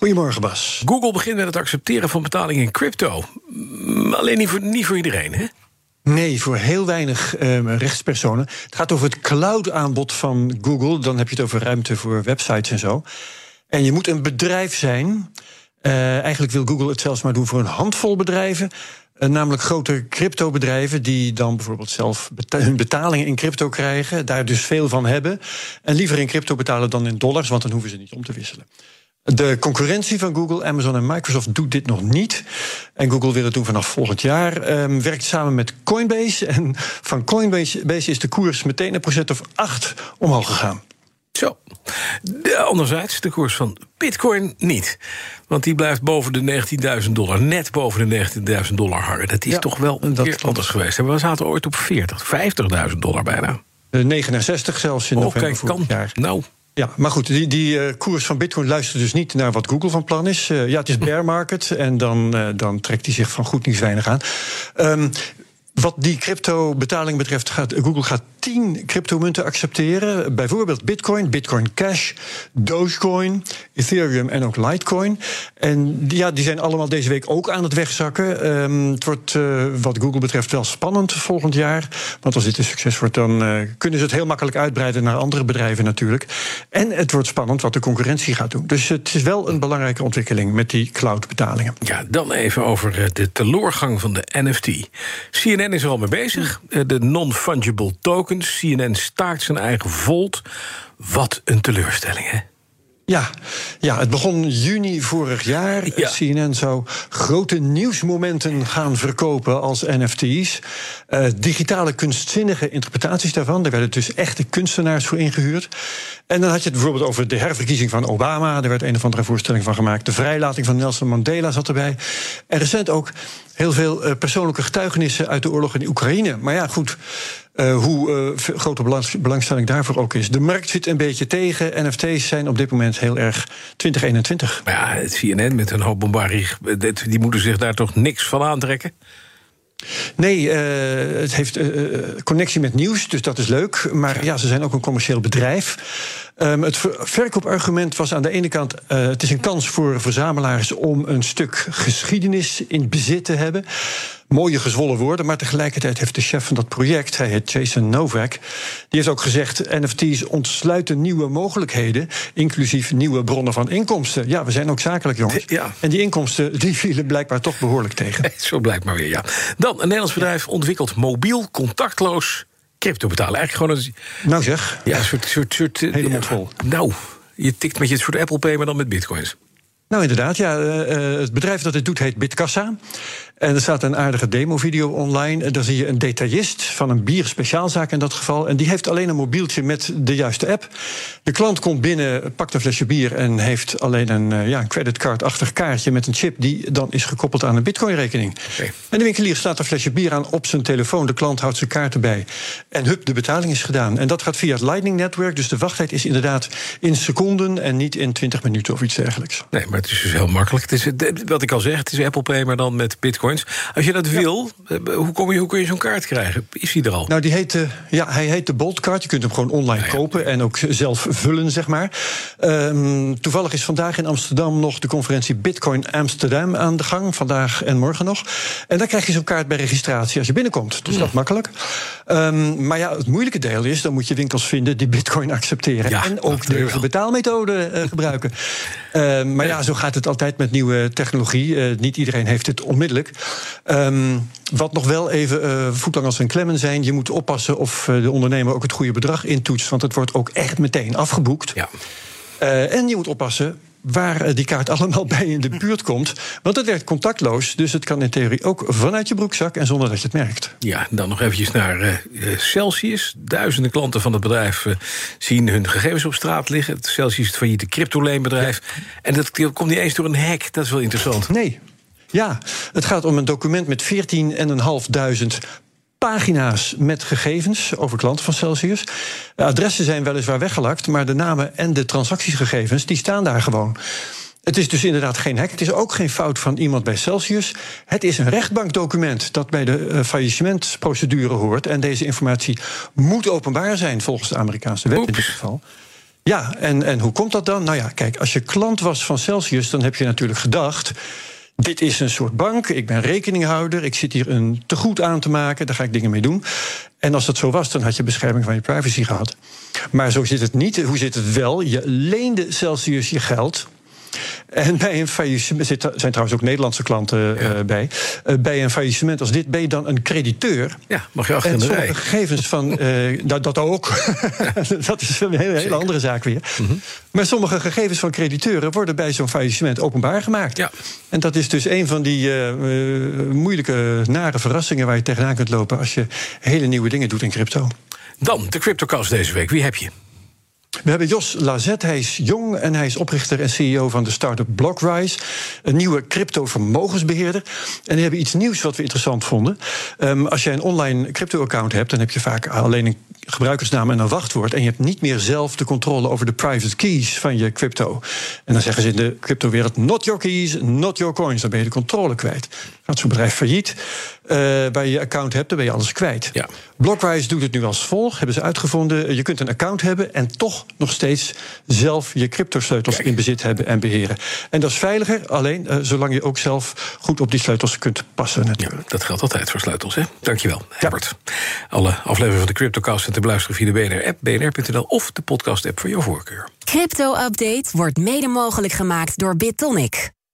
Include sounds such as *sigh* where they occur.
Goedemorgen, Bas. Google begint met het accepteren van betalingen in crypto. Alleen niet voor, niet voor iedereen, hè? Nee, voor heel weinig ehm, rechtspersonen. Het gaat over het cloud-aanbod van Google. Dan heb je het over ruimte voor websites en zo. En je moet een bedrijf zijn. Eh, eigenlijk wil Google het zelfs maar doen voor een handvol bedrijven. Eh, namelijk grote cryptobedrijven die dan bijvoorbeeld zelf beta- hun betalingen in crypto krijgen, daar dus veel van hebben. En liever in crypto betalen dan in dollars, want dan hoeven ze niet om te wisselen. De concurrentie van Google, Amazon en Microsoft doet dit nog niet. En Google wil het doen vanaf volgend jaar. Ehm, werkt samen met Coinbase. En van Coinbase Base is de koers meteen een procent of acht omhoog gegaan. Zo. De, anderzijds, de koers van bitcoin niet. Want die blijft boven de 19.000 dollar, net boven de 19.000 dollar hangen. Dat is Ja, toch wel een dat keer anders geweest. We zaten ooit op 40, 50.000 dollar bijna. Eh, 69 zelfs in Oh, november kijk, kan. jaar. Nou, Ja, maar goed, die, die eh, koers van Bitcoin luistert dus niet naar wat Google van plan is. Eh, ja, het is bear market en dan, eh, dan trekt hij zich van goed nieuws weinig aan. Ehm, wat die crypto-betaling betreft, gaat Google gaat 10 cryptomunten accepteren. Bijvoorbeeld Bitcoin, Bitcoin Cash, Dogecoin, Ethereum en ook Litecoin. En ja, die zijn allemaal deze week ook aan het wegzakken. Ehm, het wordt eh, wat Google betreft wel spannend volgend jaar. Want als dit een succes wordt, dan eh, kunnen ze het heel makkelijk uitbreiden naar andere bedrijven natuurlijk. En het wordt spannend wat de concurrentie gaat doen. Dus het is wel een belangrijke ontwikkeling met die cloud-betalingen. ja, dan even over eh, de teloorgang van de NFT. CNN is er al mee bezig. Eh, De non-fungible tokens. CNN staakt zijn eigen volt. Wat een teleurstelling, hè? Ja, ja, het begon juni vorig jaar. Ja. CNN zou grote nieuwsmomenten gaan verkopen als NFT's. Eh, digitale kunstzinnige interpretaties daarvan. Daar werden dus echte kunstenaars voor ingehuurd. En dan had je het bijvoorbeeld over de herverkiezing van Obama. Er werd een of andere voorstelling van gemaakt. De vrijlating van Nelson Mandela zat erbij. En recent ook heel veel eh, persoonlijke getuigenissen uit de oorlog in Oekraïne. Maar ja, goed. Eh, hoe eh, grote belang- belangstelling daarvoor ook is. De markt zit een beetje tegen. NFT's zijn op dit moment heel erg 2021. Maar ja, het CNN met een hoop bombarie, dit- die moeten zich daar toch niks van aantrekken? Nee, eh, het heeft eh, eh, connectie met nieuws, dus dat is leuk. Maar ja, ze zijn ook een commercieel bedrijf. Ehm, het ver- verkoopargument was aan de ene kant... eh, het is een kans voor verzamelaars om een stuk geschiedenis in bezit te hebben. Mooie gezwollen woorden, maar tegelijkertijd heeft de chef van dat project... hij heet Jason Novak, die heeft ook gezegd... NFT's ontsluiten nieuwe mogelijkheden... inclusief nieuwe bronnen van inkomsten. Ja, we zijn ook zakelijk, jongens. Ja. En die inkomsten die vielen blijkbaar toch behoorlijk tegen. *laughs* Zo blijkt maar weer, ja. Dan, een Nederlands bedrijf ontwikkelt mobiel, contactloos crypto betalen. Eigenlijk gewoon een, Nou zeg, ja, een soort... soort, soort eh, Hele ja, mond vol. Nou, je tikt met je soort Apple Pay, maar dan met bitcoins. Nou, inderdaad. Ja, eh, eh, het bedrijf dat dit doet heet Bitkassa. En er staat een aardige demo-video online. En daar zie je een detailist van een bierspeciaalzaak in dat geval. En die heeft alleen een mobieltje met de juiste app. De klant komt binnen, pakt een flesje bier... en heeft alleen een, eh, ja, een creditcard-achtig kaartje met een chip... die dan is gekoppeld aan een bitcoin-rekening. Oké. En de winkelier staat een flesje bier aan op zijn telefoon. De klant houdt zijn kaart erbij. En hup, de betaling is gedaan. En dat gaat via het Lightning Network. Dus de wachttijd is inderdaad in seconden... en niet in 20 minuten of iets dergelijks. Nee, maar het is dus heel makkelijk. Het is, wat ik al zeg, het is Apple Pay, maar dan met bitcoins. Als je dat wil, eh, hoe, kom je, hoe kun je zo'n kaart krijgen? Is die er al? Nou, die heet, eh, ja, hij heet de Bolt Card. Je kunt hem gewoon online kopen en ook zelf vullen, zeg maar. Ehm, toevallig is vandaag in Amsterdam nog de conferentie Bitcoin Amsterdam aan de gang. Vandaag en morgen nog. En dan krijg je zo'n kaart bij registratie als je binnenkomt. Dus dat is makkelijk. Ehm, maar ja, het moeilijke deel is, dan moet je winkels vinden die Bitcoin accepteren. Ja, en dat ook de betaalmethode eh, gebruiken. *laughs* Ehm, maar ja, zo gaat het altijd met nieuwe technologie. Eh, niet iedereen heeft het onmiddellijk. Ehm, wat nog wel even eh voetlang als een klemmen zijn... je moet oppassen of eh, de ondernemer ook het goede bedrag intoetst... want het wordt ook echt meteen afgeboekt. Ja. Eh, en je moet oppassen waar eh, die kaart *laughs* allemaal bij in de buurt komt. Want het werkt contactloos, dus het kan in theorie ook vanuit je broekzak en zonder dat je het merkt. Ja, dan nog eventjes naar uh, Celsius. Duizenden klanten van het bedrijf uh, zien hun gegevens op straat liggen. Celsius is het failliete cryptoleenbedrijf. Ja. En dat komt niet eens door een hack, dat is wel interessant. Nee, ja, het gaat om een document met 14.500 pagina's met gegevens over klanten van Celsius. De adressen zijn weliswaar weggelakt, maar de namen en de transactiegegevens die staan daar gewoon. Het is dus inderdaad geen hack. Het is ook geen fout van iemand bij Celsius. Het is een rechtbankdocument dat bij de uh, faillissementsprocedure hoort. En deze informatie moet openbaar zijn volgens de Amerikaanse wet in dit geval. Ja, en, en hoe komt dat dan? Nou ja, kijk, als je klant was van Celsius, dan heb je natuurlijk gedacht. Dit is een soort bank, ik ben rekeninghouder, ik zit hier een tegoed aan te maken, daar ga ik dingen mee doen. En als dat zo was, dan had je bescherming van je privacy gehad. Maar zo zit het niet. Hoe zit het wel? Je leende Celsius je geld. En bij een faillissement, er zijn trouwens ook Nederlandse klanten ja. uh, bij. Uh, bij een faillissement als dit ben je dan een crediteur. Ja, mag je achter in de sommige rij. gegevens van. Uh, *laughs* dat, dat ook. *laughs* dat is een hele, hele andere zaak weer. Mm -hmm. Maar sommige gegevens van crediteuren worden bij zo'n faillissement openbaar gemaakt. Ja. En dat is dus een van die moeilijke, nare verrassingen waar je tegenaan kunt lopen als je hele nieuwe dingen doet in crypto. Dan de CryptoCast deze week. Wie heb je? We hebben Jos Lazet, hij is jong en hij is oprichter en CEO van de start-up Blockrise. Een nieuwe crypto-vermogensbeheerder. En die hebben iets nieuws wat we interessant vonden. Um, als jij een online crypto-account hebt, dan heb je vaak alleen een gebruikersnaam en een wachtwoord. En je hebt niet meer zelf de controle over de private keys van je crypto. En dan zeggen ze in de crypto-wereld: not your keys, not your coins. Dan ben je de controle kwijt. Gaat zo'n bedrijf failliet. Uh, bij je account hebt, dan ben je alles kwijt. Ja. Blockwise doet het nu als volgt. Hebben ze uitgevonden. Je kunt een account hebben en toch nog steeds zelf je crypto-sleutels in bezit hebben en beheren. En dat is veiliger, alleen uh, zolang je ook zelf goed op die sleutels kunt passen. Natuurlijk. Ja, dat geldt altijd voor sleutels, hè? Dankjewel, Herbert. Ja. Alle afleveringen van de CryptoCast zijn te beluisteren via de BNR-app, bnr.nl of de podcast-app van jouw voorkeur. Crypto-update wordt mede mogelijk gemaakt door BitTonic.